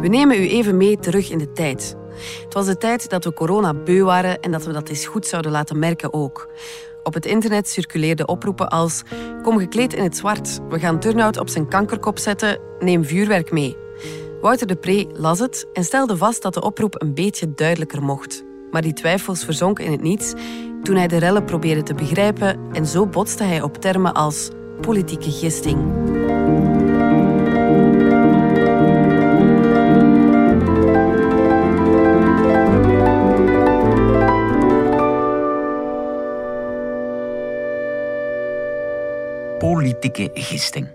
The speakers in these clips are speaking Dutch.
We nemen u even mee terug in de tijd. Het was de tijd dat we corona beu waren en dat we dat eens goed zouden laten merken ook. Op het internet circuleerden oproepen als Kom gekleed in het zwart, we gaan turnout op zijn kankerkop zetten, neem vuurwerk mee. Wouter de Pre las het en stelde vast dat de oproep een beetje duidelijker mocht. Maar die twijfels verzonken in het niets toen hij de rellen probeerde te begrijpen en zo botste hij op termen als politieke gisting. Politieke gisting.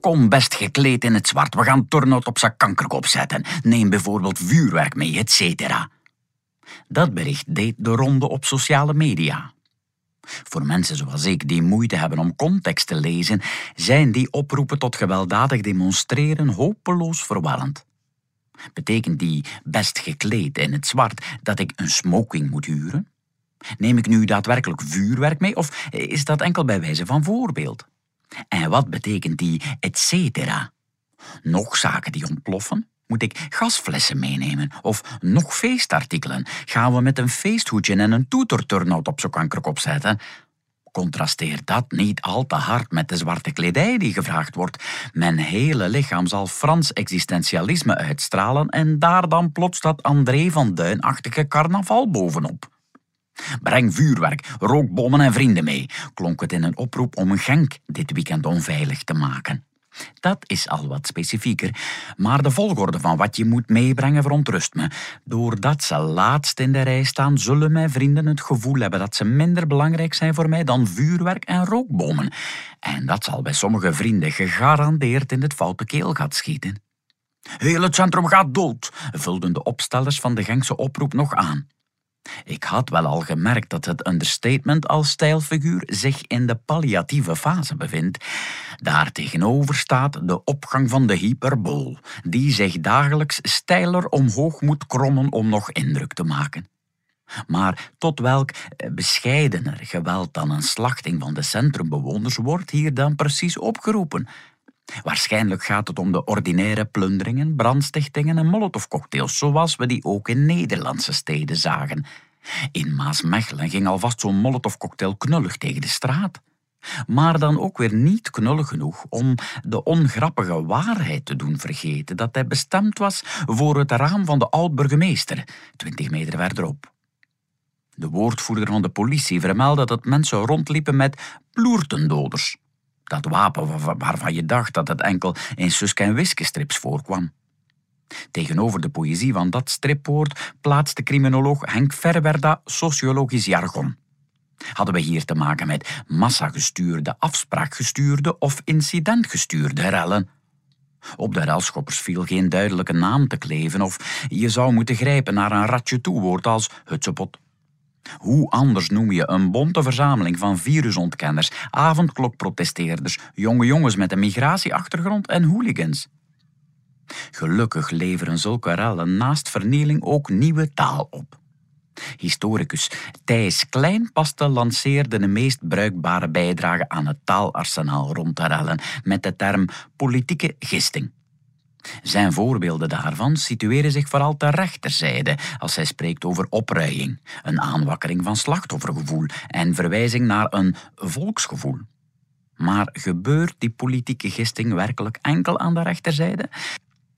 Kom best gekleed in het zwart, we gaan turnout op zijn kankerkop zetten. Neem bijvoorbeeld vuurwerk mee, et cetera. Dat bericht deed de ronde op sociale media. Voor mensen zoals ik die moeite hebben om context te lezen, zijn die oproepen tot gewelddadig demonstreren hopeloos verwarrend. Betekent die best gekleed in het zwart dat ik een smoking moet huren? Neem ik nu daadwerkelijk vuurwerk mee of is dat enkel bij wijze van voorbeeld? En wat betekent die et cetera? Nog zaken die ontploffen? Moet ik gasflessen meenemen? Of nog feestartikelen? Gaan we met een feesthoedje en een toeterturnout op zo'n kankerkop zetten? Contrasteert dat niet al te hard met de zwarte kledij die gevraagd wordt? Mijn hele lichaam zal Frans existentialisme uitstralen en daar dan plots dat André van Duinachtige carnaval bovenop. Breng vuurwerk, rookbommen en vrienden mee, klonk het in een oproep om Genk dit weekend onveilig te maken. Dat is al wat specifieker, maar de volgorde van wat je moet meebrengen verontrust me. Doordat ze laatst in de rij staan, zullen mijn vrienden het gevoel hebben dat ze minder belangrijk zijn voor mij dan vuurwerk en rookbommen. En dat zal bij sommige vrienden gegarandeerd in het foute keelgat schieten. Heel het centrum gaat dood, vulden de opstellers van de Genkse oproep nog aan. Ik had wel al gemerkt dat het understatement als stijlfiguur zich in de palliatieve fase bevindt. Daartegenover staat de opgang van de hyperbool, die zich dagelijks steiler omhoog moet krommen om nog indruk te maken. Maar tot welk eh, bescheidener geweld dan een slachting van de centrumbewoners wordt hier dan precies opgeroepen? Waarschijnlijk gaat het om de ordinaire plunderingen, brandstichtingen en molotovcocktails, zoals we die ook in Nederlandse steden zagen. In Maasmechelen ging alvast zo'n molotovcocktail knullig tegen de straat. Maar dan ook weer niet knullig genoeg om de ongrappige waarheid te doen vergeten dat hij bestemd was voor het raam van de oud-burgemeester, twintig meter verderop. De woordvoerder van de politie vermeldde dat mensen rondliepen met ploertendoders, dat wapen waarvan je dacht dat het enkel in Suske en voorkwam. Tegenover de poëzie van dat stripwoord plaatste criminoloog Henk Verwerda sociologisch jargon. Hadden we hier te maken met massagestuurde, afspraakgestuurde of incidentgestuurde rellen? Op de relschoppers viel geen duidelijke naam te kleven of je zou moeten grijpen naar een ratje toewoord als hutsepot. Hoe anders noem je een bonte verzameling van virusontkenners, avondklokprotesteerders, jonge jongens met een migratieachtergrond en hooligans? Gelukkig leveren zulke rellen naast vernieling ook nieuwe taal op. Historicus Thijs Kleinpaste lanceerde de meest bruikbare bijdrage aan het taalarsenaal rond de rellen met de term politieke gisting. Zijn voorbeelden daarvan situeren zich vooral ter rechterzijde als hij spreekt over opruiing, een aanwakkering van slachtoffergevoel en verwijzing naar een volksgevoel. Maar gebeurt die politieke gisting werkelijk enkel aan de rechterzijde?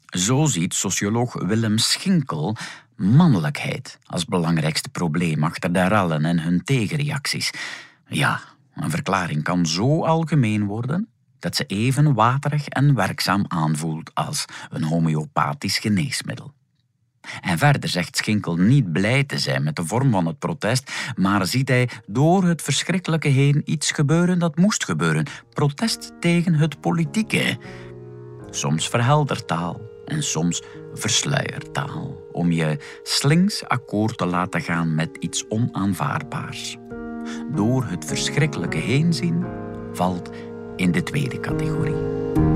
Zo ziet socioloog Willem Schinkel mannelijkheid als belangrijkste probleem achter de rellen en hun tegenreacties. Ja, een verklaring kan zo algemeen worden dat ze even waterig en werkzaam aanvoelt als een homeopathisch geneesmiddel. En verder zegt Schinkel niet blij te zijn met de vorm van het protest, maar ziet hij door het verschrikkelijke heen iets gebeuren dat moest gebeuren: protest tegen het politieke. Soms verheldertaal en soms versluiertaal, om je slings akkoord te laten gaan met iets onaanvaardbaars. Door het verschrikkelijke heenzien valt in de tweede categorie.